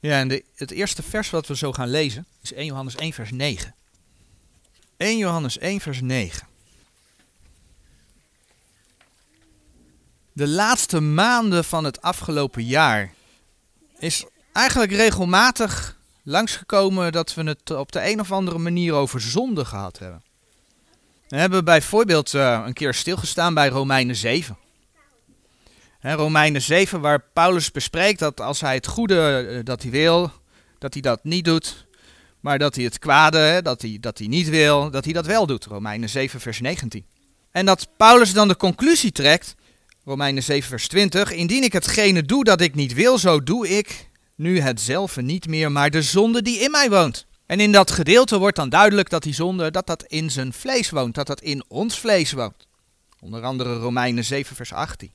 Ja, en de, het eerste vers wat we zo gaan lezen is 1 Johannes 1 vers 9. 1 Johannes 1 vers 9. De laatste maanden van het afgelopen jaar is eigenlijk regelmatig langsgekomen dat we het op de een of andere manier over zonde gehad hebben. We hebben bijvoorbeeld uh, een keer stilgestaan bij Romeinen 7. He, Romeinen 7, waar Paulus bespreekt dat als hij het goede uh, dat hij wil, dat hij dat niet doet. Maar dat hij het kwade, dat hij, dat hij niet wil, dat hij dat wel doet. Romeinen 7, vers 19. En dat Paulus dan de conclusie trekt, Romeinen 7, vers 20. Indien ik hetgene doe dat ik niet wil, zo doe ik nu hetzelfde niet meer, maar de zonde die in mij woont. En in dat gedeelte wordt dan duidelijk dat die zonde, dat dat in zijn vlees woont, dat dat in ons vlees woont. Onder andere Romeinen 7, vers 18.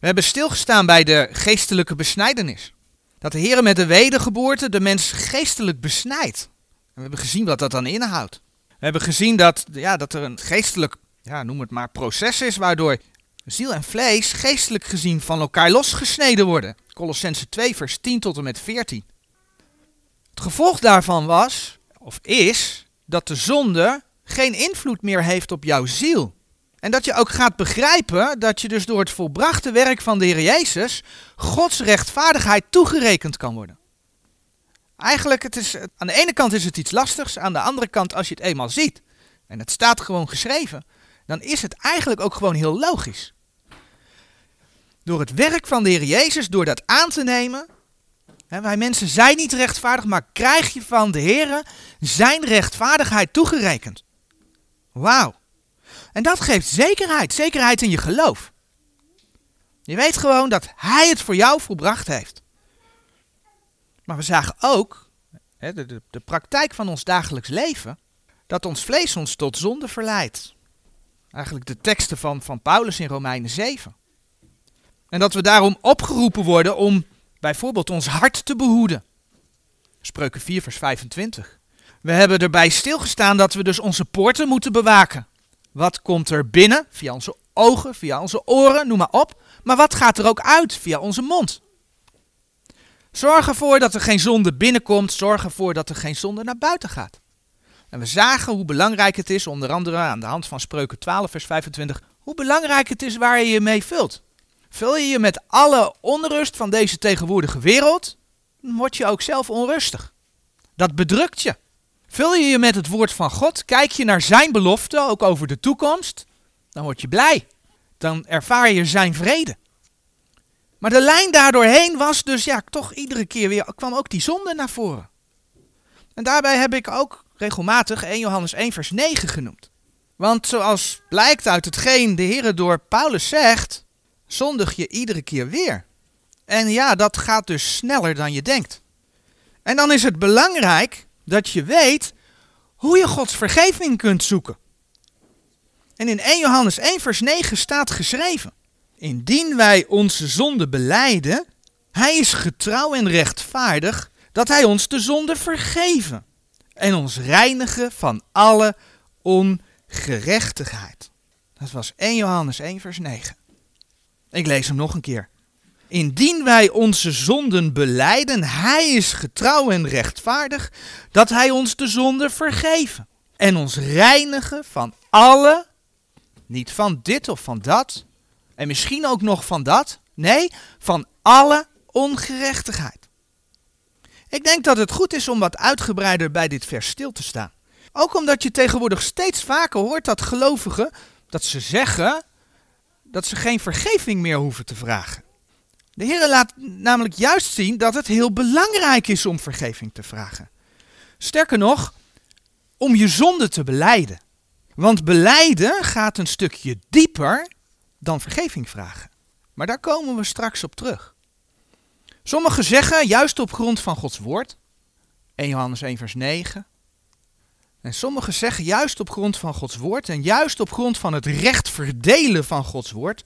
We hebben stilgestaan bij de geestelijke besnijdenis. Dat de Heer met de wedergeboorte de mens geestelijk besnijdt. En we hebben gezien wat dat dan inhoudt. We hebben gezien dat, ja, dat er een geestelijk, ja, noem het maar, proces is waardoor ziel en vlees geestelijk gezien van elkaar losgesneden worden. Colossense 2, vers 10 tot en met 14. Het gevolg daarvan was, of is, dat de zonde geen invloed meer heeft op jouw ziel. En dat je ook gaat begrijpen dat je dus door het volbrachte werk van de Heer Jezus Gods rechtvaardigheid toegerekend kan worden. Eigenlijk, het is, aan de ene kant is het iets lastigs, aan de andere kant als je het eenmaal ziet, en het staat gewoon geschreven, dan is het eigenlijk ook gewoon heel logisch. Door het werk van de Heer Jezus, door dat aan te nemen, hè, wij mensen zijn niet rechtvaardig, maar krijg je van de Heer zijn rechtvaardigheid toegerekend. Wauw. En dat geeft zekerheid, zekerheid in je geloof. Je weet gewoon dat Hij het voor jou volbracht heeft. Maar we zagen ook, hè, de, de, praktijk van ons dagelijks leven, dat ons vlees ons tot zonde verleidt. Eigenlijk de teksten van, van Paulus in Romeinen 7. En dat we daarom opgeroepen worden om bijvoorbeeld ons hart te behoeden. Spreuken 4, vers 25. We hebben erbij stilgestaan dat we dus onze poorten moeten bewaken. Wat komt er binnen? Via onze ogen, via onze oren, noem maar op. Maar wat gaat er ook uit? Via onze mond. Zorg ervoor dat er geen zonde binnenkomt. Zorg ervoor dat er geen zonde naar buiten gaat. En we zagen hoe belangrijk het is, onder andere aan de hand van Spreuken 12, vers 25, hoe belangrijk het is waar je je mee vult. Vul je je met alle onrust van deze tegenwoordige wereld, dan word je ook zelf onrustig. Dat bedrukt je. Vul je je met het woord van God, kijk je naar zijn belofte, ook over de toekomst, dan word je blij. Dan ervaar je zijn vrede. Maar de lijn daardoorheen was dus ja, toch iedere keer weer, kwam ook die zonde naar voren. En daarbij heb ik ook regelmatig 1 Johannes 1 vers 9 genoemd. Want zoals blijkt uit hetgeen de Heer door Paulus zegt, zondig je iedere keer weer. En ja, dat gaat dus sneller dan je denkt. En dan is het belangrijk dat je weet hoe je Gods vergeving kunt zoeken. En in 1 Johannes 1 vers 9 staat geschreven: Indien wij onze zonde beleiden, hij is getrouw en rechtvaardig dat hij ons de zonde vergeven en ons reinigen van alle ongerechtigheid. Dat was 1 Johannes 1 vers 9. Ik lees hem nog een keer. Indien wij onze zonden beleiden, hij is getrouw en rechtvaardig, dat hij ons de zonde vergeven en ons reinigen van alle, niet van dit of van dat, en misschien ook nog van dat, nee, van alle ongerechtigheid. Ik denk dat het goed is om wat uitgebreider bij dit vers stil te staan. Ook omdat je tegenwoordig steeds vaker hoort dat gelovigen, dat ze zeggen dat ze geen vergeving meer hoeven te vragen. De Heer laat namelijk juist zien dat het heel belangrijk is om vergeving te vragen. Sterker nog, om je zonde te beleiden. Want beleiden gaat een stukje dieper dan vergeving vragen. Maar daar komen we straks op terug. Sommigen zeggen, juist op grond van Gods woord, 1 Johannes 1 vers 9. En sommigen zeggen juist op grond van Gods woord en juist op grond van het recht verdelen van Gods woord,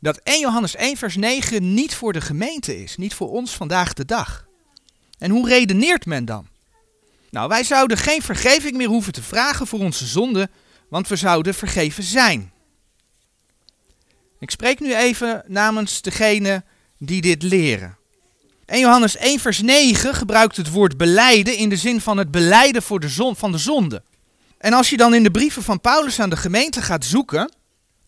dat 1 Johannes 1 vers 9 niet voor de gemeente is, niet voor ons vandaag de dag. En hoe redeneert men dan? Nou, wij zouden geen vergeving meer hoeven te vragen voor onze zonden, want we zouden vergeven zijn. Ik spreek nu even namens degene die dit leren. 1 Johannes 1 vers 9 gebruikt het woord beleiden in de zin van het beleiden voor de zon, van de zonde. En als je dan in de brieven van Paulus aan de gemeente gaat zoeken,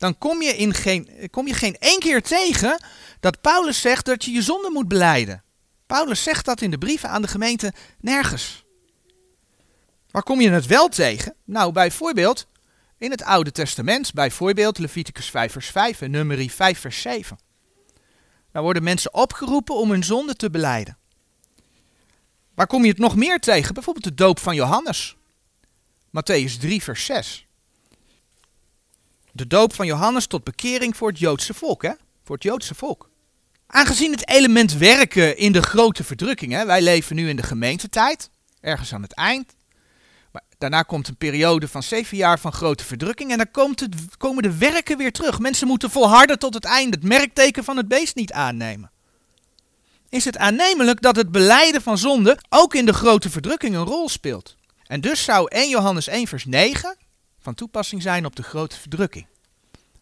dan kom je, in geen, kom je geen één keer tegen dat Paulus zegt dat je je zonde moet beleiden. Paulus zegt dat in de brieven aan de gemeente nergens. Waar kom je het wel tegen? Nou, bijvoorbeeld in het Oude Testament, bijvoorbeeld Leviticus 5 vers 5 en Numeri 5 vers 7. Daar worden mensen opgeroepen om hun zonde te beleiden. Waar kom je het nog meer tegen? Bijvoorbeeld de doop van Johannes. Matthäus 3 vers 6. De doop van Johannes tot bekering voor het Joodse volk, hè? Voor het Joodse volk. Aangezien het element werken in de grote verdrukking, hè? wij leven nu in de gemeentetijd, ergens aan het eind. Maar daarna komt een periode van zeven jaar van grote verdrukking en dan komt het, komen de werken weer terug. Mensen moeten volharden tot het einde, het merkteken van het beest niet aannemen. Is het aannemelijk dat het beleiden van zonde ook in de grote verdrukking een rol speelt? En dus zou 1 Johannes 1 vers 9 van toepassing zijn op de grote verdrukking.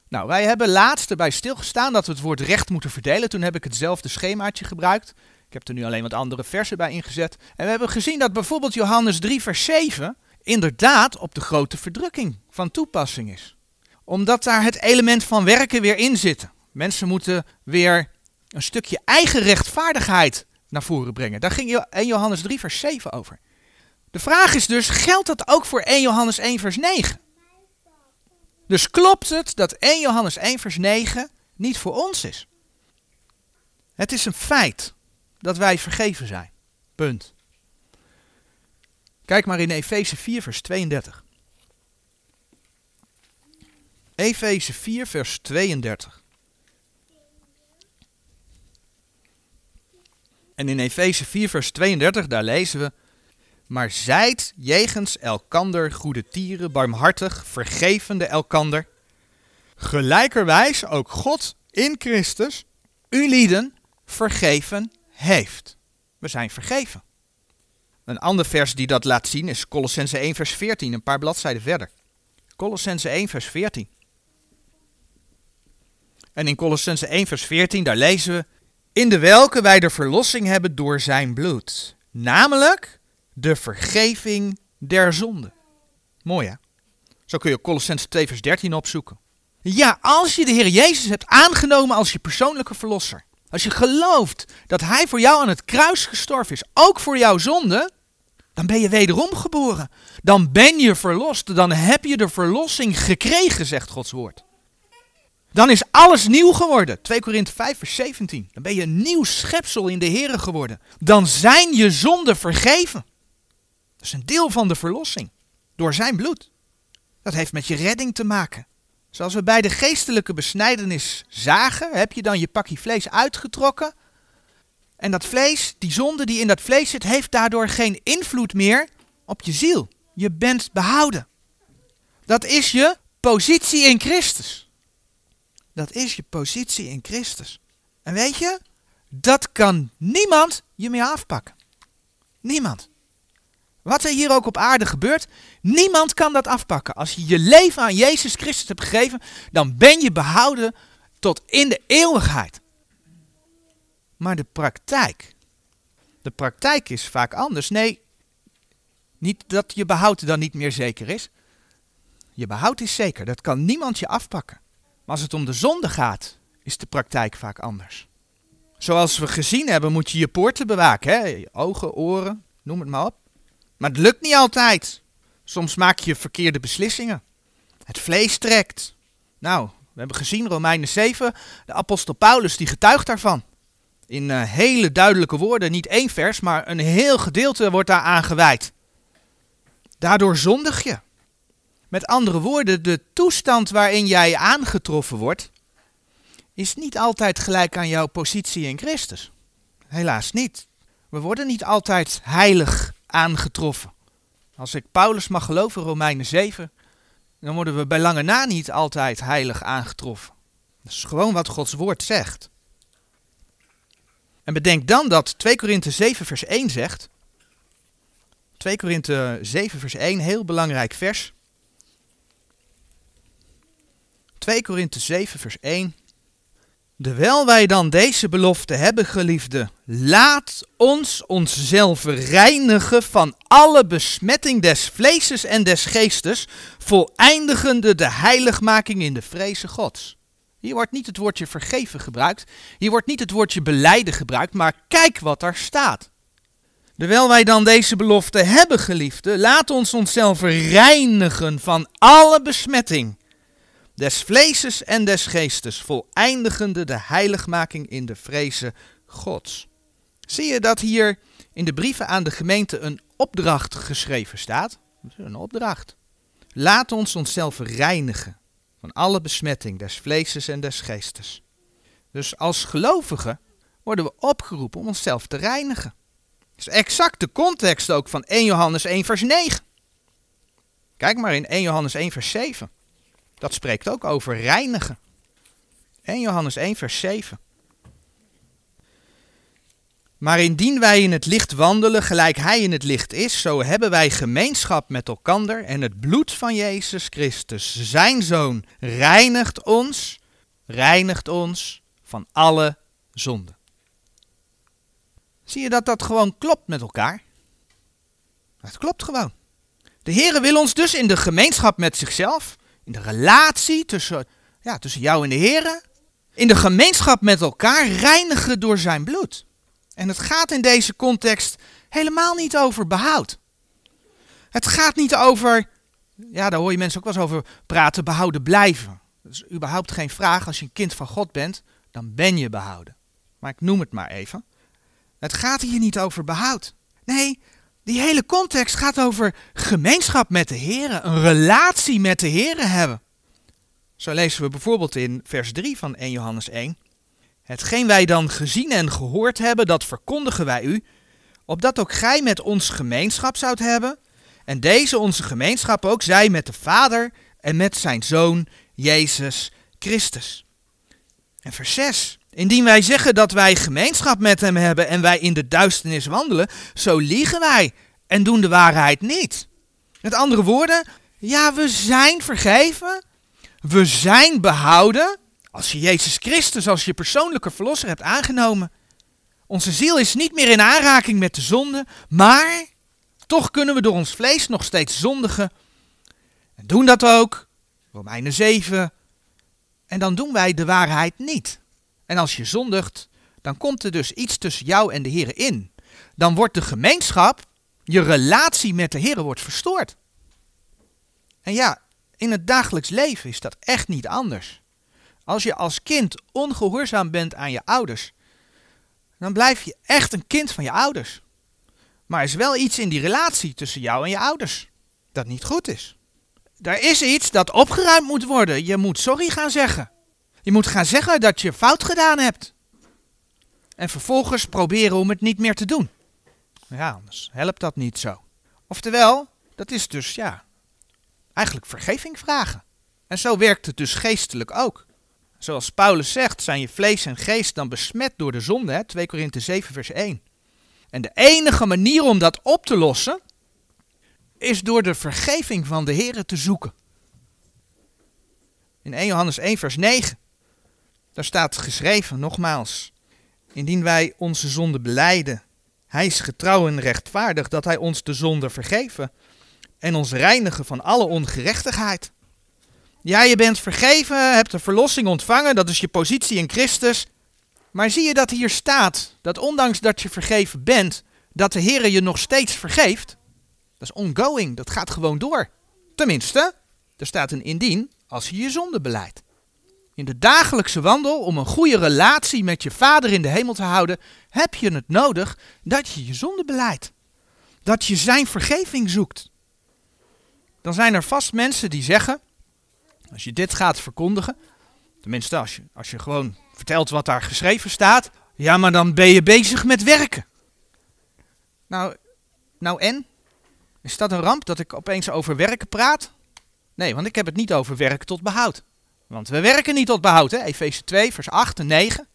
Nou, wij hebben laatst erbij stilgestaan dat we het woord recht moeten verdelen. Toen heb ik hetzelfde schemaatje gebruikt. Ik heb er nu alleen wat andere versen bij ingezet. En we hebben gezien dat bijvoorbeeld Johannes 3, vers 7 inderdaad op de grote verdrukking van toepassing is. Omdat daar het element van werken weer in zit. Mensen moeten weer een stukje eigen rechtvaardigheid naar voren brengen. Daar ging 1 Johannes 3, vers 7 over. De vraag is dus, geldt dat ook voor 1 Johannes 1, vers 9? Dus klopt het dat 1 Johannes 1 vers 9 niet voor ons is? Het is een feit dat wij vergeven zijn. Punt. Kijk maar in Efeze 4 vers 32. Efeze 4 vers 32. En in Efeze 4 vers 32 daar lezen we maar zijt jegens elkander goede tieren, barmhartig, vergevende elkander. Gelijkerwijs ook God in Christus u lieden vergeven heeft. We zijn vergeven. Een ander vers die dat laat zien is Colossense 1 vers 14, een paar bladzijden verder. Colossense 1 vers 14. En in Colossense 1 vers 14 daar lezen we, in de welke wij de verlossing hebben door zijn bloed. Namelijk de vergeving der zonde. Mooi hè? Zo kun je Colossense 2 vers 13 opzoeken. Ja, als je de Heer Jezus hebt aangenomen als je persoonlijke verlosser. Als je gelooft dat Hij voor jou aan het kruis gestorven is, ook voor jouw zonde, dan ben je wederom geboren. Dan ben je verlost. Dan heb je de verlossing gekregen, zegt Gods woord. Dan is alles nieuw geworden. 2 Korinthe 5 vers 17. Dan ben je een nieuw schepsel in de Heer geworden. Dan zijn je zonden vergeven. Dat is een deel van de verlossing. Door zijn bloed. Dat heeft met je redding te maken. Zoals we bij de geestelijke besnijdenis zagen, heb je dan je pakje vlees uitgetrokken. En dat vlees, die zonde die in dat vlees zit, heeft daardoor geen invloed meer op je ziel. Je bent behouden. Dat is je positie in Christus. Dat is je positie in Christus. En weet je, dat kan niemand je meer afpakken. Niemand. Wat er hier ook op aarde gebeurt, niemand kan dat afpakken. Als je je leven aan Jezus Christus hebt gegeven, dan ben je behouden tot in de eeuwigheid. Maar de praktijk, de praktijk is vaak anders. Nee, niet dat je behoud dan niet meer zeker is. Je behoud is zeker, dat kan niemand je afpakken. Maar als het om de zonde gaat, is de praktijk vaak anders. Zoals we gezien hebben, moet je je poorten bewaken. Hè? Je ogen, oren, noem het maar op. Maar het lukt niet altijd. Soms maak je verkeerde beslissingen. Het vlees trekt. Nou, we hebben gezien Romeinen 7, de apostel Paulus die getuigt daarvan. In uh, hele duidelijke woorden, niet één vers, maar een heel gedeelte wordt daar aangeweid. Daardoor zondig je. Met andere woorden, de toestand waarin jij aangetroffen wordt, is niet altijd gelijk aan jouw positie in Christus. Helaas niet. We worden niet altijd heilig aangetroffen. Als ik Paulus mag geloven, Romeinen 7, dan worden we bij lange na niet altijd heilig aangetroffen. Dat is gewoon wat Gods woord zegt. En bedenk dan dat 2 Korinthe 7 vers 1 zegt. 2 Korinthe 7 vers 1, heel belangrijk vers. 2 Korinthe 7 vers 1. Dewijl wij dan deze belofte hebben, geliefde, laat ons onszelf reinigen van alle besmetting des vleeses en des geestes, voleindigende de heiligmaking in de vreze Gods. Hier wordt niet het woordje vergeven gebruikt, hier wordt niet het woordje beleiden gebruikt, maar kijk wat daar staat. Terwijl wij dan deze belofte hebben, geliefde, laat ons onszelf reinigen van alle besmetting des vleeses en des geestes, voleindigende de heiligmaking in de vreze Gods. Zie je dat hier in de brieven aan de gemeente een opdracht geschreven staat? Een opdracht. Laat ons onszelf reinigen van alle besmetting des vleeses en des geestes. Dus als gelovigen worden we opgeroepen om onszelf te reinigen. Dat is exact de context ook van 1 Johannes 1 vers 9. Kijk maar in 1 Johannes 1 vers 7. Dat spreekt ook over reinigen. 1 Johannes 1 vers 7. Maar indien wij in het licht wandelen, gelijk Hij in het licht is, zo hebben wij gemeenschap met elkander en het bloed van Jezus Christus, Zijn Zoon, reinigt ons, reinigt ons van alle zonden. Zie je dat dat gewoon klopt met elkaar? Het klopt gewoon. De Heere wil ons dus in de gemeenschap met zichzelf, in de relatie tussen, ja, tussen jou en de Heere, in de gemeenschap met elkaar reinigen door zijn bloed. En het gaat in deze context helemaal niet over behoud. Het gaat niet over, ja, daar hoor je mensen ook wel eens over praten, behouden blijven. Dat is überhaupt geen vraag. Als je een kind van God bent, dan ben je behouden. Maar ik noem het maar even. Het gaat hier niet over behoud. Nee, die hele context gaat over gemeenschap met de Heer, een relatie met de Heer hebben. Zo lezen we bijvoorbeeld in vers 3 van 1 Johannes 1. Hetgeen wij dan gezien en gehoord hebben, dat verkondigen wij u, opdat ook gij met ons gemeenschap zoudt hebben, en deze onze gemeenschap ook zij met de Vader en met zijn Zoon, Jezus Christus. En vers 6. Indien wij zeggen dat wij gemeenschap met hem hebben en wij in de duisternis wandelen, zo liegen wij en doen de waarheid niet. Met andere woorden, ja, we zijn vergeven, we zijn behouden, als je Jezus Christus als je persoonlijke verlosser hebt aangenomen. Onze ziel is niet meer in aanraking met de zonde, maar toch kunnen we door ons vlees nog steeds zondigen. En doen dat ook, Romeinen 7. En dan doen wij de waarheid niet. En als je zondigt, dan komt er dus iets tussen jou en de Heer in. Dan wordt de gemeenschap, je relatie met de Heer wordt verstoord. En ja, in het dagelijks leven is dat echt niet anders. Als je als kind ongehoorzaam bent aan je ouders, dan blijf je echt een kind van je ouders. Maar er is wel iets in die relatie tussen jou en je ouders dat niet goed is. Er is iets dat opgeruimd moet worden. Je moet sorry gaan zeggen. Je moet gaan zeggen dat je fout gedaan hebt. En vervolgens proberen om het niet meer te doen. Ja, anders helpt dat niet zo. Oftewel, dat is dus ja, eigenlijk vergeving vragen. En zo werkt het dus geestelijk ook. Zoals Paulus zegt, zijn je vlees en geest dan besmet door de zonde, hè? 2 Korinthe 7 vers 1. En de enige manier om dat op te lossen, is door de vergeving van de Here te zoeken. In 1 Johannes 1 vers 9, daar staat geschreven, nogmaals, indien wij onze zonde beleiden, hij is getrouw en rechtvaardig dat hij ons de zonde vergeven en ons reinigen van alle ongerechtigheid. Ja, je bent vergeven, hebt de verlossing ontvangen, dat is je positie in Christus. Maar zie je dat hier staat, dat ondanks dat je vergeven bent, dat de Heer je nog steeds vergeeft? Dat is ongoing, dat gaat gewoon door. Tenminste, er staat een indien als je je zonde beleidt. In de dagelijkse wandel, om een goede relatie met je Vader in de hemel te houden, heb je het nodig dat je je zonde beleidt. Dat je zijn vergeving zoekt. Dan zijn er vast mensen die zeggen, als je dit gaat verkondigen, tenminste als je, als je gewoon vertelt wat daar geschreven staat, ja, maar dan ben je bezig met werken. Nou, nou en? Is dat een ramp dat ik opeens over werken praat? Nee, want ik heb het niet over werken tot behoud. Want we werken niet tot behoud, hè? Efeze 2, vers 8 en 9.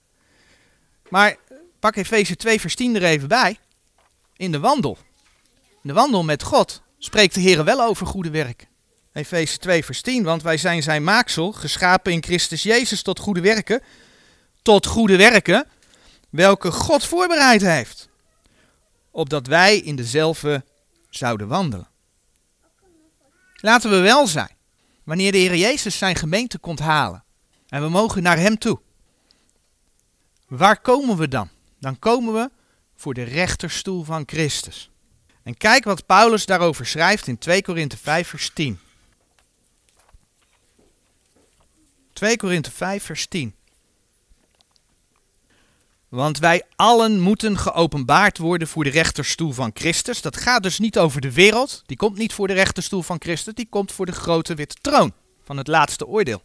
Maar pak Efeze 2, vers 10 er even bij. In de wandel. In de wandel met God spreekt de Heer wel over goede werk. Efeze 2, vers 10. Want wij zijn zijn maaksel, geschapen in Christus Jezus tot goede werken. tot goede werken, welke God voorbereid heeft, opdat wij in dezelfde zouden wandelen. Laten we wel zijn, wanneer de Heer Jezus zijn gemeente komt halen en we mogen naar Hem toe. Waar komen we dan? Dan komen we voor de rechterstoel van Christus. En kijk wat Paulus daarover schrijft in 2 Korinthe 5 vers 10. 2 Korinthe 5 vers 10. Want wij allen moeten geopenbaard worden voor de rechterstoel van Christus. Dat gaat dus niet over de wereld. Die komt niet voor de rechterstoel van Christus. Die komt voor de grote witte troon van het laatste oordeel.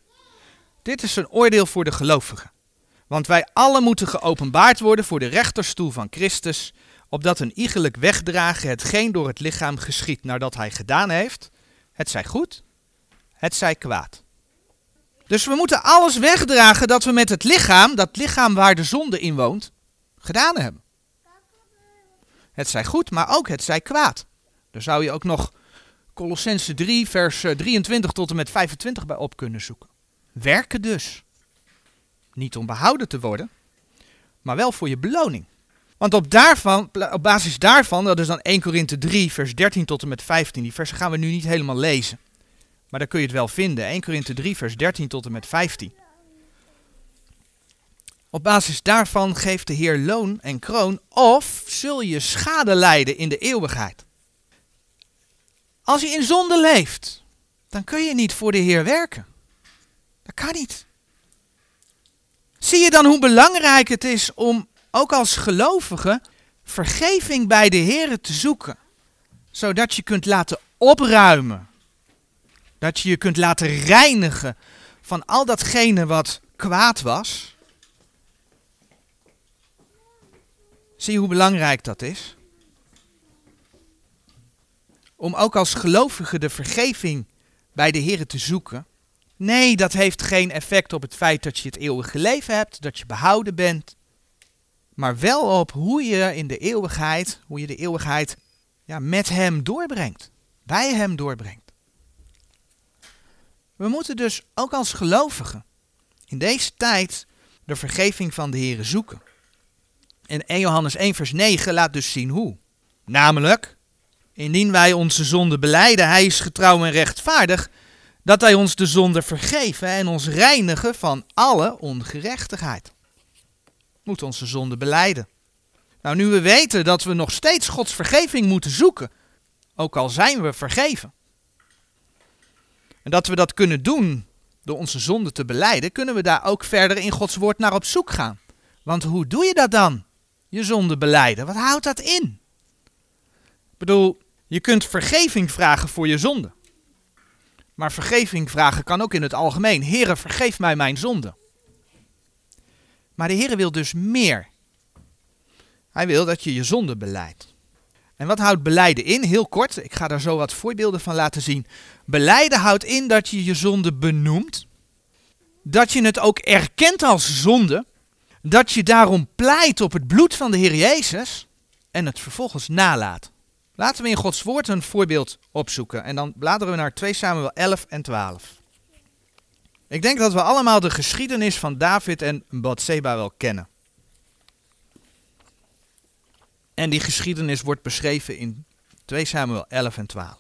Dit is een oordeel voor de gelovigen. Want wij allen moeten geopenbaard worden voor de rechterstoel van Christus, opdat een iegelijk wegdragen hetgeen door het lichaam geschiet nadat hij gedaan heeft, het zij goed, het zij kwaad. Dus we moeten alles wegdragen dat we met het lichaam, dat lichaam waar de zonde in woont, gedaan hebben. Het zij goed, maar ook het zij kwaad. Daar zou je ook nog Colossense 3, vers 23 tot en met 25 bij op kunnen zoeken. Werken dus. Niet om behouden te worden, maar wel voor je beloning. Want op, daarvan, op basis daarvan, dat is dan 1 Korinthe 3, vers 13 tot en met 15, die versen gaan we nu niet helemaal lezen. Maar daar kun je het wel vinden. 1 Korinthe 3, vers 13 tot en met 15. Op basis daarvan geeft de Heer loon en kroon, of zul je schade lijden in de eeuwigheid. Als je in zonde leeft, dan kun je niet voor de Heer werken. Dat kan niet. Zie je dan hoe belangrijk het is om ook als gelovige vergeving bij de Heer te zoeken, zodat je kunt laten opruimen, dat je je kunt laten reinigen van al datgene wat kwaad was. Zie je hoe belangrijk dat is? Om ook als gelovige de vergeving bij de Heer te zoeken. Nee, dat heeft geen effect op het feit dat je het eeuwige leven hebt, dat je behouden bent. Maar wel op hoe je in de eeuwigheid, hoe je de eeuwigheid ja, met Hem doorbrengt. Bij Hem doorbrengt. We moeten dus ook als gelovigen in deze tijd de vergeving van de Heer zoeken. En 1 Johannes 1 vers 9 laat dus zien hoe. Namelijk, indien wij onze zonde beleiden, hij is getrouw en rechtvaardig, dat hij ons de zonde vergeven en ons reinigen van alle ongerechtigheid. Moet onze zonde beleiden. Nou, nu we weten dat we nog steeds Gods vergeving moeten zoeken, ook al zijn we vergeven. En dat we dat kunnen doen door onze zonde te beleiden, kunnen we daar ook verder in Gods woord naar op zoek gaan. Want hoe doe je dat dan? Je zonde beleiden. Wat houdt dat in? Ik bedoel, je kunt vergeving vragen voor je zonde. Maar vergeving vragen kan ook in het algemeen. Heere, vergeef mij mijn zonde. Maar de Heere wil dus meer. Hij wil dat je je zonde beleidt. En wat houdt beleiden in? Heel kort, ik ga daar zo wat voorbeelden van laten zien. Beleiden houdt in dat je je zonde benoemt. Dat je het ook erkent als zonde. Dat je daarom pleit op het bloed van de Heer Jezus. En het vervolgens nalaat. Laten we in Gods woord een voorbeeld opzoeken. En dan bladeren we naar 2 Samuel 11 en 12. Ik denk dat we allemaal de geschiedenis van David en Bathseba wel kennen. En die geschiedenis wordt beschreven in 2 Samuel 11 en 12.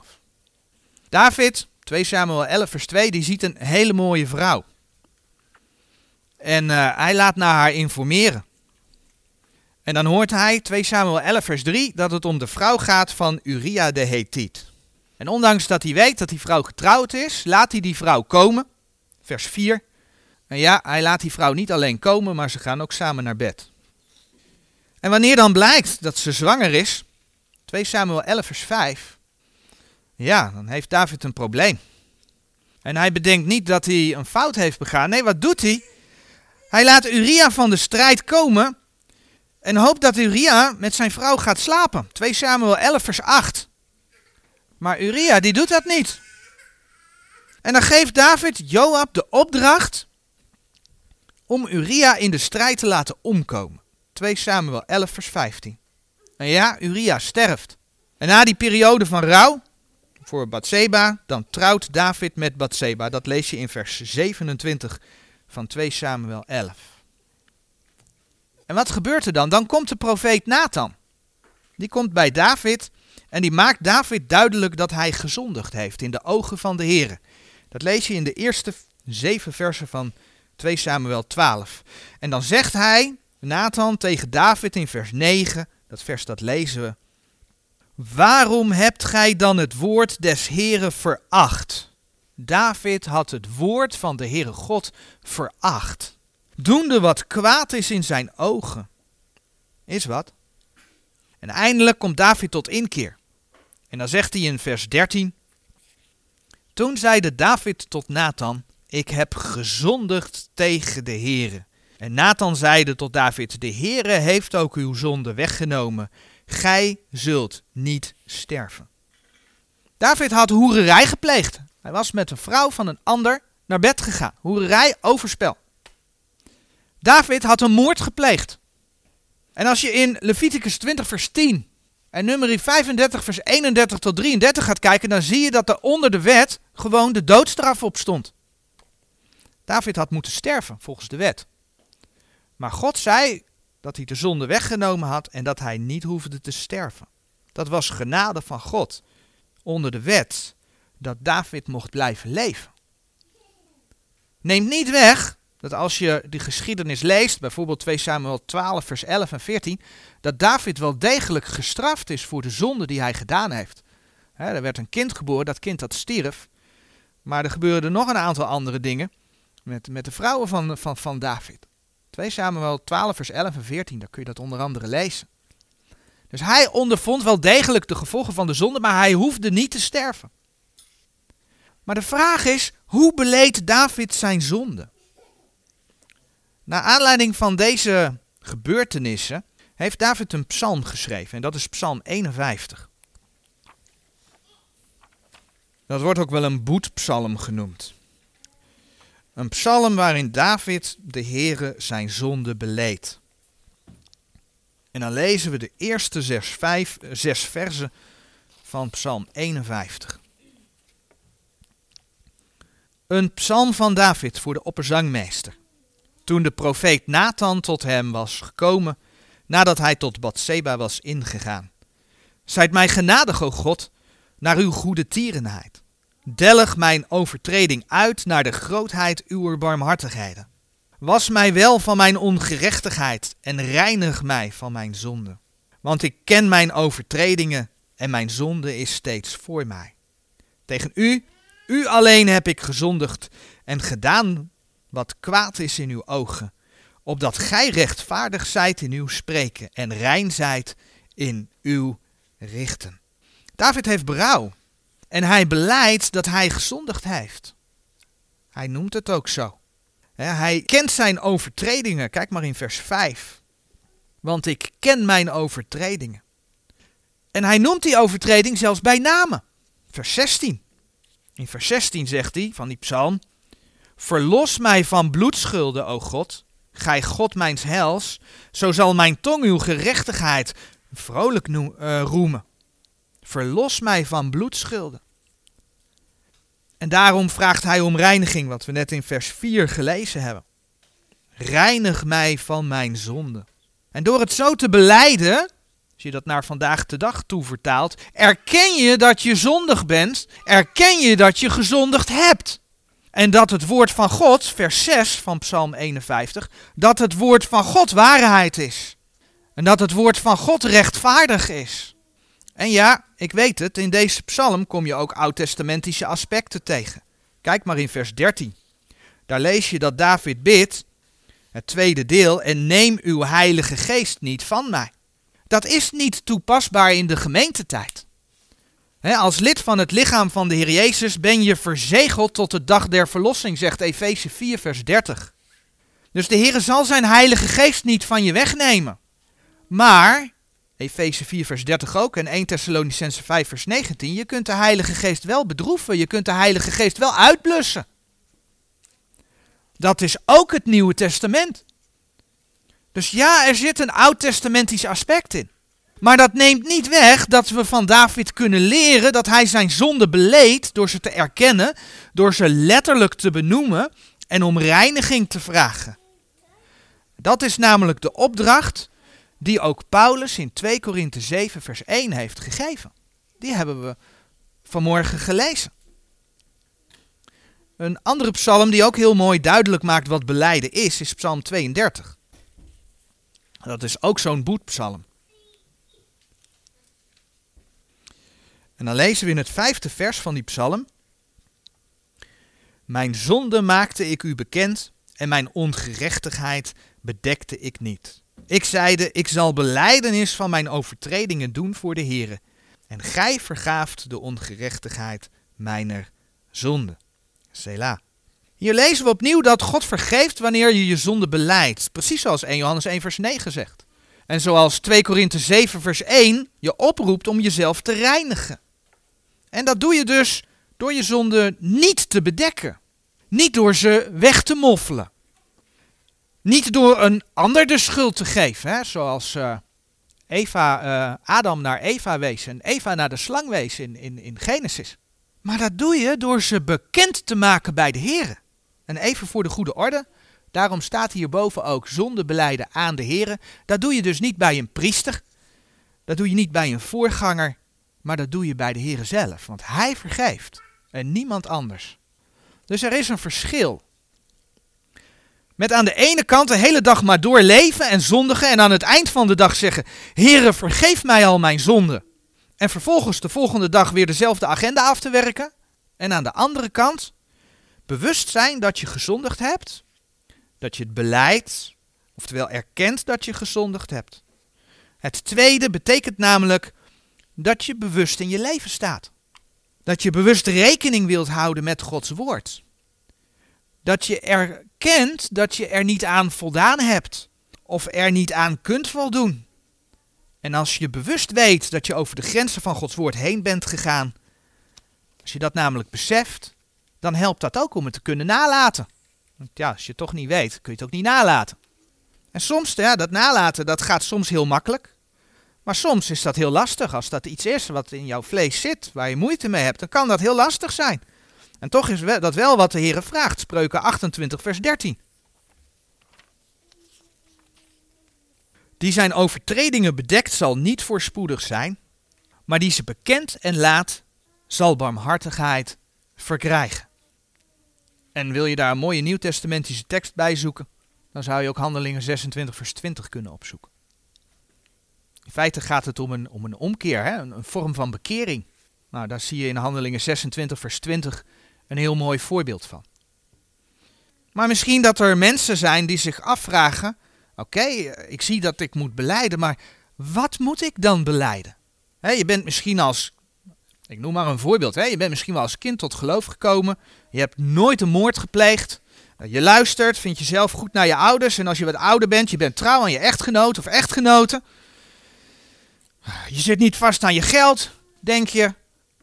David, 2 Samuel 11 vers 2, die ziet een hele mooie vrouw. En uh, hij laat naar haar informeren. En dan hoort hij, 2 Samuel 11 vers 3, dat het om de vrouw gaat van Uria de Hethiet. En ondanks dat hij weet dat die vrouw getrouwd is, laat hij die vrouw komen. Vers 4. En ja, hij laat die vrouw niet alleen komen, maar ze gaan ook samen naar bed. En wanneer dan blijkt dat ze zwanger is, 2 Samuel 11 vers 5, ja, dan heeft David een probleem. En hij bedenkt niet dat hij een fout heeft begaan. Nee, wat doet hij? Hij laat Uria van de strijd komen en hoopt dat Uria met zijn vrouw gaat slapen. 2 Samuel 11 vers 8. Maar Uria die doet dat niet. En dan geeft David Joab de opdracht om Uria in de strijd te laten omkomen. 2 Samuel 11 vers 15. En ja, Uria sterft. En na die periode van rouw voor Bathseba, dan trouwt David met Bathseba. Dat lees je in vers 27 van 2 Samuel 11. En wat gebeurt er dan? Dan komt de profeet Nathan. Die komt bij David en die maakt David duidelijk dat hij gezondigd heeft in de ogen van de Heer. Dat lees je in de eerste zeven versen van 2 Samuel 12. En dan zegt hij, Nathan, tegen David in vers 9, dat vers dat lezen we. Waarom hebt gij dan het woord des Heren veracht? David had het woord van de Heere God veracht. Doende wat kwaad is in zijn ogen. Is wat? En eindelijk komt David tot inkeer. En dan zegt hij in vers 13. Toen zeide David tot Nathan, ik heb gezondigd tegen de Heere. En Nathan zeide tot David, de Heere heeft ook uw zonde weggenomen. Gij zult niet sterven. David had hoererij gepleegd. Hij was met een vrouw van een ander naar bed gegaan. Hoererij, overspel. David had een moord gepleegd. En als je in Leviticus 20 vers 10 en nummer 35 vers 31 tot 33 gaat kijken, dan zie je dat er onder de wet gewoon de doodstraf op stond. David had moeten sterven volgens de wet. Maar God zei dat hij de zonde weggenomen had en dat hij niet hoefde te sterven. Dat was genade van God onder de wet dat David mocht blijven leven. Neemt niet weg dat als je die geschiedenis leest, bijvoorbeeld 2 Samuel 12, vers 11 en 14, dat David wel degelijk gestraft is voor de zonde die hij gedaan heeft. er werd een kind geboren, dat kind dat stierf. Maar er gebeurden nog een aantal andere dingen met, met de vrouwen van, van, van David. 2 Samuel 12, vers 11 en 14, daar kun je dat onder andere lezen. Dus hij ondervond wel degelijk de gevolgen van de zonde, maar hij hoefde niet te sterven. Maar de vraag is, hoe beleed David zijn zonde? Naar aanleiding van deze gebeurtenissen heeft David een psalm geschreven en dat is psalm 51. Dat wordt ook wel een boetpsalm genoemd. Een psalm waarin David de Heere zijn zonde beleed. En dan lezen we de eerste zes, vijf, zes van psalm 51. Een psalm van David voor de opperzangmeester. Toen de profeet Nathan tot hem was gekomen, nadat hij tot Bathseba was ingegaan. Zijt mij genadig, o God, naar uw goede tierenheid. Dellig mijn overtreding uit naar de grootheid uw barmhartigheden. Was mij wel van mijn ongerechtigheid en reinig mij van mijn zonde. Want ik ken mijn overtredingen en mijn zonde is steeds voor mij. Tegen u, u alleen heb ik gezondigd en gedaan wat kwaad is in uw ogen, opdat gij rechtvaardig zijt in uw spreken en rein zijt in uw richten. David heeft berouw en hij beleidt dat hij gezondigd heeft. Hij noemt het ook zo. Hij kent zijn overtredingen. Kijk maar in vers 5. Want ik ken mijn overtredingen. En hij noemt die overtreding zelfs bij name. Vers 16. In vers 16 zegt hij van die psalm: Verlos mij van bloedschulden, o God, gij God mijns hels, zo zal mijn tong uw gerechtigheid vrolijk uh, roemen. Verlos mij van bloedschulden. En daarom vraagt hij om reiniging, wat we net in vers 4 gelezen hebben. Reinig mij van mijn zonde. En door het zo te beleiden, als je dat naar vandaag de dag toe vertaalt, erken je dat je zondig bent, erken je dat je gezondigd hebt. En dat het woord van God, vers 6 van Psalm 51, dat het woord van God waarheid is. En dat het woord van God rechtvaardig is. En ja, ik weet het, in deze psalm kom je ook oud-testamentische aspecten tegen. Kijk maar in vers 13. Daar lees je dat David bidt, het tweede deel, en neem uw heilige geest niet van mij. Dat is niet toepasbaar in de gemeentetijd. als lid van het lichaam van de Heer Jezus ben je verzegeld tot de dag der verlossing, zegt Efeze 4, vers 30. Dus de Heer zal zijn heilige geest niet van je wegnemen. Maar Efeze 4 vers 30 ook en 1 Thessalonicense 5 vers 19. Je kunt de Heilige Geest wel bedroeven, je kunt de Heilige Geest wel uitblussen. Dat is ook het Nieuwe Testament. Dus ja, er zit een oud-testamentisch aspect in. Maar dat neemt niet weg dat we van David kunnen leren dat hij zijn zonde beleed door ze te erkennen, door ze letterlijk te benoemen en om reiniging te vragen. Dat is namelijk de opdracht die ook Paulus in 2 Korinthe 7 vers 1 heeft gegeven. Die hebben we vanmorgen gelezen. Een andere psalm die ook heel mooi duidelijk maakt wat beleiden is, is psalm 32. Dat is ook zo'n boetpsalm. En dan lezen we in het vijfde vers van die psalm. Mijn zonde maakte ik u bekend en mijn ongerechtigheid bedekte ik niet. Ik zeide, ik zal beleidenis van mijn overtredingen doen voor de Heere. En gij vergaaft de ongerechtigheid mijner zonde. Selah. Hier lezen we opnieuw dat God vergeeft wanneer je je zonde beleidt. Precies zoals 1 Johannes 1 vers 9 zegt. En zoals 2 Korinthe 7 vers 1 je oproept om jezelf te reinigen. En dat doe je dus door je zonde niet te bedekken. Niet door ze weg te moffelen. Niet door een ander de schuld te geven, hè, zoals uh, Eva, uh, Adam naar Eva wees en Eva naar de slang wees in, in, in Genesis. Maar dat doe je door ze bekend te maken bij de Heer. En even voor de goede orde, daarom staat hierboven ook zonde beleiden aan de Heer. Dat doe je dus niet bij een priester, dat doe je niet bij een voorganger, maar dat doe je bij de Heer zelf. Want Hij vergeeft en niemand anders. Dus er is een verschil. Met aan de ene kant de hele dag maar doorleven en zondigen en aan het eind van de dag zeggen: Heere, vergeef mij al mijn zonden. En vervolgens de volgende dag weer dezelfde agenda af te werken. En aan de andere kant bewust zijn dat je gezondigd hebt, dat je het beleidt, oftewel erkent dat je gezondigd hebt. Het tweede betekent namelijk dat je bewust in je leven staat. Dat je bewust rekening wilt houden met Gods woord. Dat je erkent dat je er niet aan voldaan hebt of er niet aan kunt voldoen. En als je bewust weet dat je over de grenzen van Gods woord heen bent gegaan, als je dat namelijk beseft, dan helpt dat ook om het te kunnen nalaten. Want ja, als je het toch niet weet, kun je het ook niet nalaten. En soms, ja, dat nalaten, dat gaat soms heel makkelijk. Maar soms is dat heel lastig. Als dat iets is wat in jouw vlees zit, waar je moeite mee hebt, dan kan dat heel lastig zijn. En toch is dat wel wat de Heer vraagt. Spreuken 28, vers 13. Die zijn overtredingen bedekt zal niet voorspoedig zijn, maar die ze bekend en laat, zal barmhartigheid verkrijgen. En wil je daar een mooie nieuwtestamentische tekst bij zoeken, dan zou je ook Handelingen 26, vers 20 kunnen opzoeken. In feite gaat het om een, om een omkeer, hè? Een, een vorm van bekering. Nou, daar zie je in Handelingen 26, vers 20 een heel mooi voorbeeld van. Maar misschien dat er mensen zijn die zich afvragen: oké, ik zie dat ik moet beleiden, maar wat moet ik dan beleiden? je bent misschien als, ik noem maar een voorbeeld, je bent misschien wel als kind tot geloof gekomen, je hebt nooit een moord gepleegd, je luistert, vindt jezelf goed naar je ouders en als je wat ouder bent, je bent trouw aan je echtgenoot of echtgenote. Je zit niet vast aan je geld, denk je.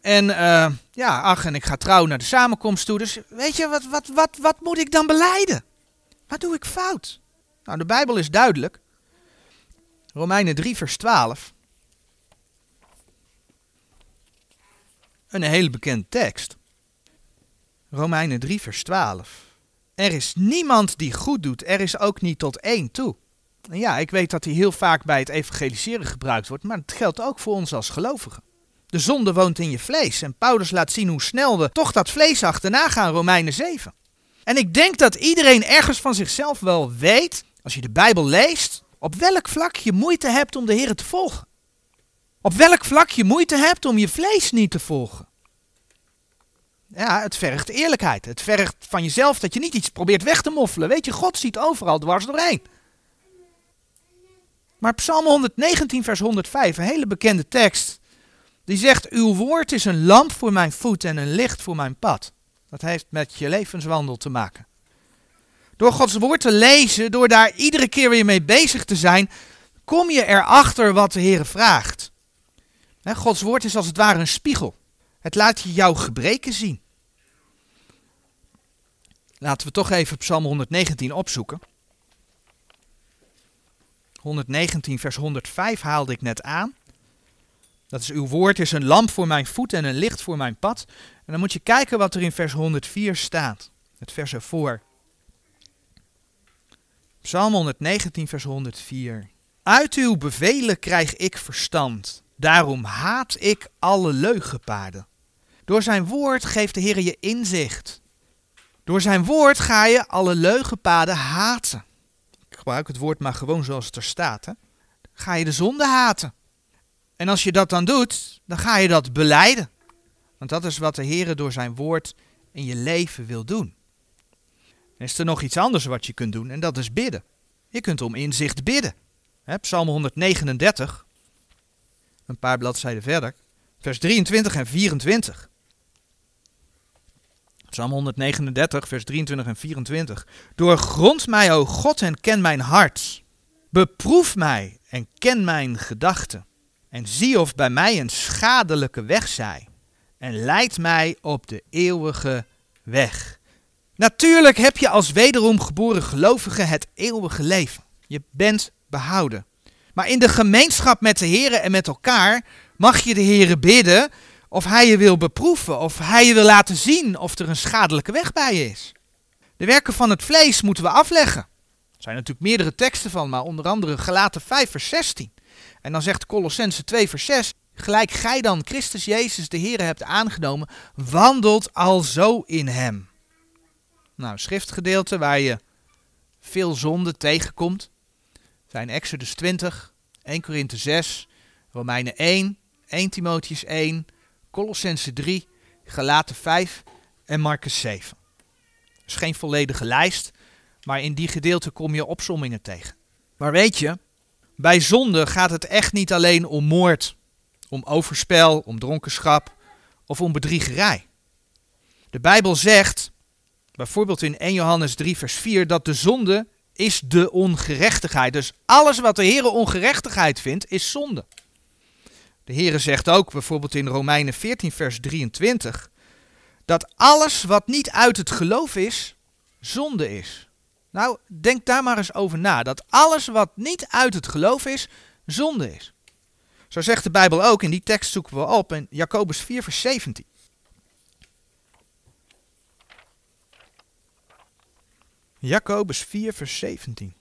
En uh, ja, ach, en ik ga trouw naar de samenkomst toe. Dus weet je, wat, wat, wat, wat moet ik dan beleiden? Wat doe ik fout? Nou, de Bijbel is duidelijk. Romeinen 3, vers 12. Een hele bekende tekst. Romeinen 3, vers 12. Er is niemand die goed doet, er is ook niet tot één toe. En ja, ik weet dat die heel vaak bij het evangeliseren gebruikt wordt, maar het geldt ook voor ons als gelovigen. De zonde woont in je vlees. En Paulus laat zien hoe snel we toch dat vlees achterna gaan, Romeinen 7. En ik denk dat iedereen ergens van zichzelf wel weet, als je de Bijbel leest, op welk vlak je moeite hebt om de Heer te volgen. Op welk vlak je moeite hebt om je vlees niet te volgen. Ja, het vergt eerlijkheid. Het vergt van jezelf dat je niet iets probeert weg te moffelen. Weet je, God ziet overal dwars doorheen. Maar Psalm 119, vers 105, een hele bekende tekst. Die zegt, uw woord is een lamp voor mijn voet en een licht voor mijn pad. Dat heeft met je levenswandel te maken. Door Gods woord te lezen, door daar iedere keer weer mee bezig te zijn, kom je erachter wat de Heer vraagt. Gods woord is als het ware een spiegel. Het laat je jouw gebreken zien. Laten we toch even Psalm 119 opzoeken. 119, vers 105 haalde ik net aan. Dat is uw woord is een lamp voor mijn voet en een licht voor mijn pad. En dan moet je kijken wat er in vers 104 staat. Het vers ervoor. Psalm 119, vers 104. Uit uw bevelen krijg ik verstand. Daarom haat ik alle leugenpaden. Door zijn woord geeft de Heer je inzicht. Door zijn woord ga je alle leugenpaden haten. Ik gebruik het woord maar gewoon zoals het er staat. Hè? Ga je de zonde haten. En als je dat dan doet, dan ga je dat beleiden. Want dat is wat de Heer door zijn woord in je leven wil doen. Is er nog iets anders wat je kunt doen en dat is bidden. Je kunt om inzicht bidden. Psalm 139, een paar bladzijden verder, vers 23 en 24. Psalm 139, vers 23 en 24. Doorgrond mij, o God, en ken mijn hart. Beproef mij en ken mijn gedachten. En zie of bij mij een schadelijke weg zij. En leid mij op de eeuwige weg. Natuurlijk heb je als wederom geboren gelovige het eeuwige leven. Je bent behouden. Maar in de gemeenschap met de Heeren en met elkaar mag je de Heeren bidden of hij je wil beproeven, of hij je wil laten zien of er een schadelijke weg bij je is. De werken van het vlees moeten we afleggen. Er zijn natuurlijk meerdere teksten van, maar onder andere Galaten 5 vers 16. En dan zegt Colossense 2 vers 6, gelijk gij dan Christus Jezus de Heer hebt aangenomen, wandelt al zo in hem. Nou, schriftgedeelte waar je veel zonde tegenkomt, zijn Exodus 20, 1 Korinthe 6, Romeinen 1, 1 Timotheus 1, Colossense 3, Galaten 5 en Marcus 7. is geen volledige lijst, maar in die gedeelte kom je opsommingen tegen. Maar weet je, bij zonde gaat het echt niet alleen om moord, om overspel, om dronkenschap of om bedriegerij. De Bijbel zegt, bijvoorbeeld in 1 Johannes 3 vers 4, dat de zonde is de ongerechtigheid. Dus alles wat de Heer ongerechtigheid vindt, is zonde. De Heere zegt ook bijvoorbeeld in Romeinen 14, vers 23, dat alles wat niet uit het geloof is, zonde is. Nou, denk daar maar eens over na. Dat alles wat niet uit het geloof is, zonde is. Zo zegt de Bijbel ook, in die tekst zoeken we op in Jacobus 4, vers 17. Jacobus 4, vers 17.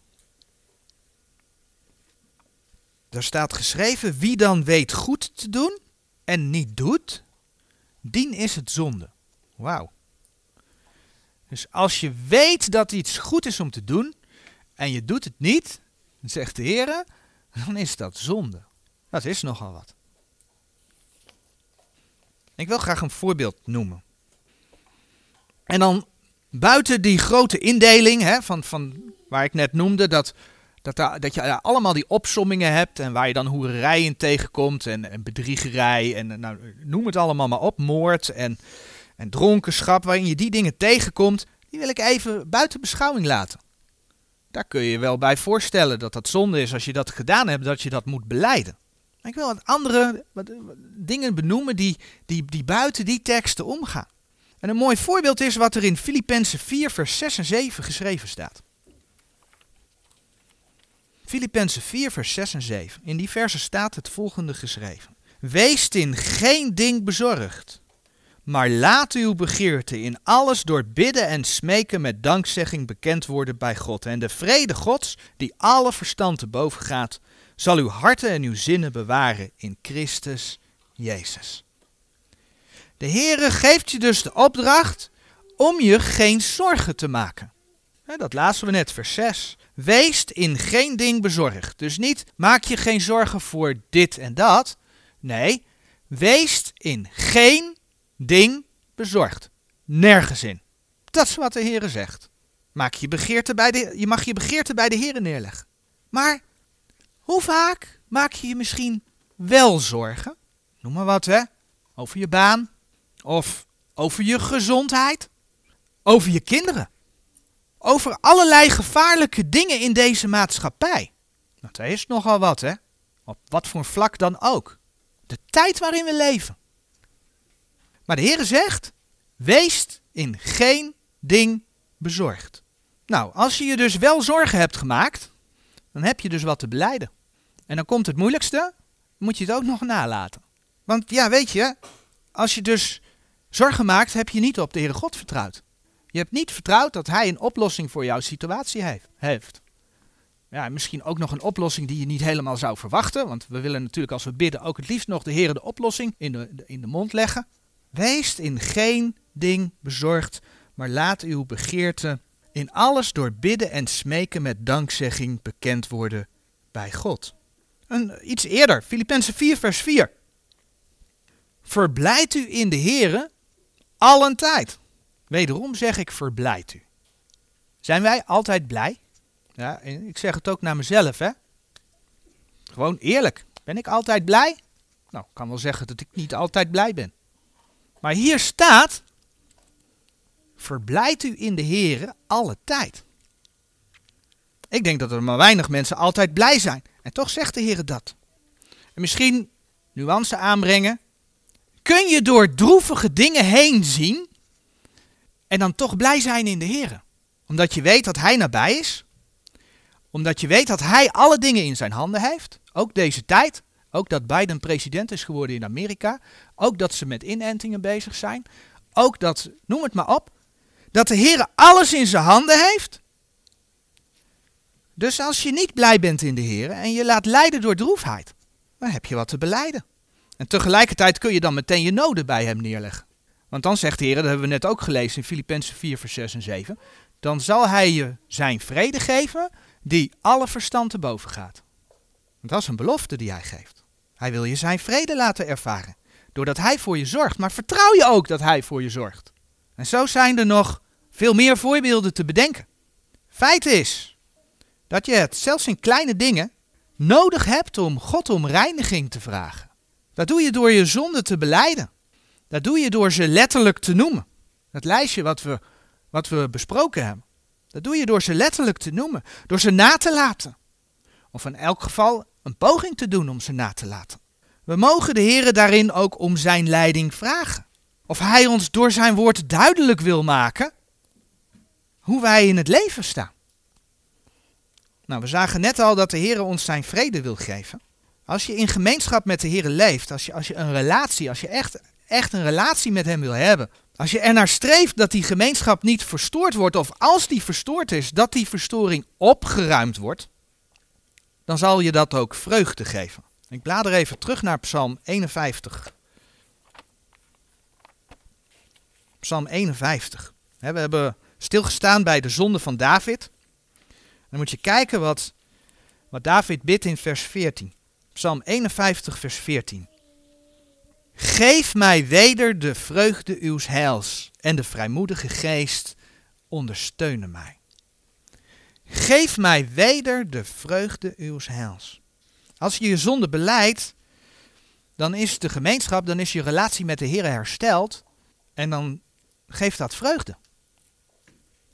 Daar staat geschreven, wie dan weet goed te doen en niet doet, dien is het zonde. Wauw. Dus als je weet dat iets goed is om te doen en je doet het niet, zegt de Heer, dan is dat zonde. Dat is nogal wat. Ik wil graag een voorbeeld noemen. En dan buiten die grote indeling hè, van, van waar ik net noemde, dat dat, dat je allemaal die opsommingen hebt en waar je dan hoererij in tegenkomt en, en bedriegerij en nou, noem het allemaal maar op, moord en, en dronkenschap, waarin je die dingen tegenkomt, die wil ik even buiten beschouwing laten. Daar kun je je wel bij voorstellen dat dat zonde is als je dat gedaan hebt, dat je dat moet beleiden. Ik wil wat andere dingen benoemen die, die, die buiten die teksten omgaan. En een mooi voorbeeld is wat er in Filippenzen 4, vers 6 en 7 geschreven staat. Filippenzen 4, vers 6 en 7. In die versen staat het volgende geschreven. Wees in geen ding bezorgd, maar laat uw begeerte in alles door bidden en smeken met dankzegging bekend worden bij God. En de vrede Gods, die alle verstand te boven gaat, zal uw harten en uw zinnen bewaren in Christus Jezus. De Heere geeft je dus de opdracht om je geen zorgen te maken. Dat lazen we net, vers 6. Wees in geen ding bezorgd. Dus niet maak je geen zorgen voor dit en dat. Nee, wees in geen ding bezorgd. Nergens in. Dat is wat de Heer zegt. Maak je, begeerte bij de, je mag je begeerte bij de Heer neerleggen. Maar hoe vaak maak je je misschien wel zorgen? Noem maar wat, hè? Over je baan. Of over je gezondheid. Over je kinderen over allerlei gevaarlijke dingen in deze maatschappij. Dat is nogal wat, hè? Op wat voor vlak dan ook. De tijd waarin we leven. Maar de Heere zegt: wees in geen ding bezorgd. Nou, als je je dus wel zorgen hebt gemaakt, dan heb je dus wat te beleiden. En dan komt het moeilijkste, moet je het ook nog nalaten. Want ja, weet je, als je dus zorgen maakt, heb je niet op de Heere God vertrouwd. Je hebt niet vertrouwd dat hij een oplossing voor jouw situatie heeft. Ja, misschien ook nog een oplossing die je niet helemaal zou verwachten. Want we willen natuurlijk als we bidden ook het liefst nog de Heer de oplossing in de, in de mond leggen. Wees in geen ding bezorgd, maar laat uw begeerte in alles door bidden en smeken met dankzegging bekend worden bij God. En iets eerder, Filippenzen 4 vers 4. Verblijd u in de Here allen tijd. Wederom zeg ik verblijd u. Zijn wij altijd blij? Ja, ik zeg het ook naar mezelf, hè. Gewoon eerlijk. Ben ik altijd blij? Nou, ik kan wel zeggen dat ik niet altijd blij ben. Maar hier staat, verblijd u in de Here alle tijd. Ik denk dat er maar weinig mensen altijd blij zijn. En toch zegt de Heer dat. En misschien nuance aanbrengen. Kun je door droevige dingen heen zien en dan toch blij zijn in de Heer? Omdat je weet dat Hij nabij is. Omdat je weet dat Hij alle dingen in zijn handen heeft. Ook deze tijd. Ook dat Biden president is geworden in Amerika. Ook dat ze met inentingen bezig zijn. Ook dat, noem het maar op, dat de Heer alles in zijn handen heeft. Dus als je niet blij bent in de Heer en je laat leiden door droefheid, dan heb je wat te beleiden. En tegelijkertijd kun je dan meteen je noden bij hem neerleggen. Want dan zegt de Heer, dat hebben we net ook gelezen in Filippenzen 4, vers 6 en 7, dan zal hij je zijn vrede geven die alle verstand te boven gaat. Dat is een belofte die hij geeft. Hij wil je zijn vrede laten ervaren, doordat hij voor je zorgt. Maar vertrouw je ook dat hij voor je zorgt. En zo zijn er nog veel meer voorbeelden te bedenken. Feit is dat je het zelfs in kleine dingen nodig hebt om God om reiniging te vragen. Dat doe je door je zonde te beleiden. Dat doe je door ze letterlijk te noemen. Het lijstje wat we, wat we besproken hebben. Dat doe je door ze letterlijk te noemen. Door ze na te laten. Of in elk geval een poging te doen om ze na te laten. We mogen de Heer daarin ook om zijn leiding vragen. Of hij ons door zijn woord duidelijk wil maken hoe wij in het leven staan. Nou, we zagen net al dat de Heer ons zijn vrede wil geven. Als je in gemeenschap met de Heer leeft, als je, als je een relatie, als je echt, echt een relatie met Hem wil hebben, als je ernaar streeft dat die gemeenschap niet verstoord wordt, of als die verstoord is, dat die verstoring opgeruimd wordt, dan zal je dat ook vreugde geven. Ik blader even terug naar Psalm 51. Psalm 51. We hebben stilgestaan bij de zonde van David. Dan moet je kijken wat, wat David bidt in vers 14. Psalm 51, vers 14. Geef mij weder de vreugde uws heils en de vrijmoedige geest ondersteunen mij. Geef mij weder de vreugde uws heils. Als je je zonde beleidt, dan is de gemeenschap, dan is je relatie met de Heer hersteld en dan geeft dat vreugde.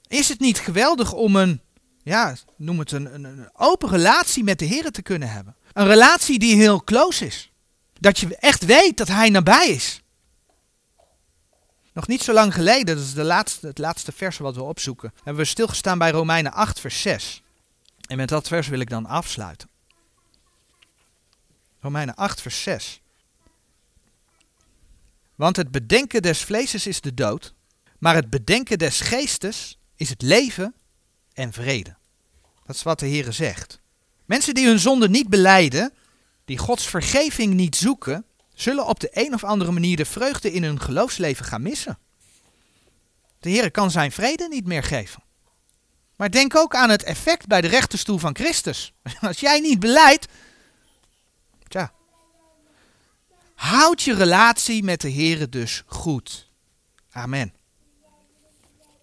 Is het niet geweldig om een, ja, noem het een, een, open relatie met de Heer te kunnen hebben? Een relatie die heel close is. Dat je echt weet dat Hij nabij is. Nog niet zo lang geleden, dat is de laatste, het laatste vers wat we opzoeken, hebben we stilgestaan bij Romeinen 8, vers 6. En met dat vers wil ik dan afsluiten. Romeinen 8, vers 6. Want het bedenken des vleeses is de dood, maar het bedenken des geestes is het leven en vrede. Dat is wat de Heer zegt. Mensen die hun zonde niet beleiden, die Gods vergeving niet zoeken, zullen op de een of andere manier de vreugde in hun geloofsleven gaan missen. De Heer kan zijn vrede niet meer geven. Maar denk ook aan het effect bij de rechterstoel van Christus. Als jij niet beleidt, tja, houd je relatie met de Heer dus goed. Amen.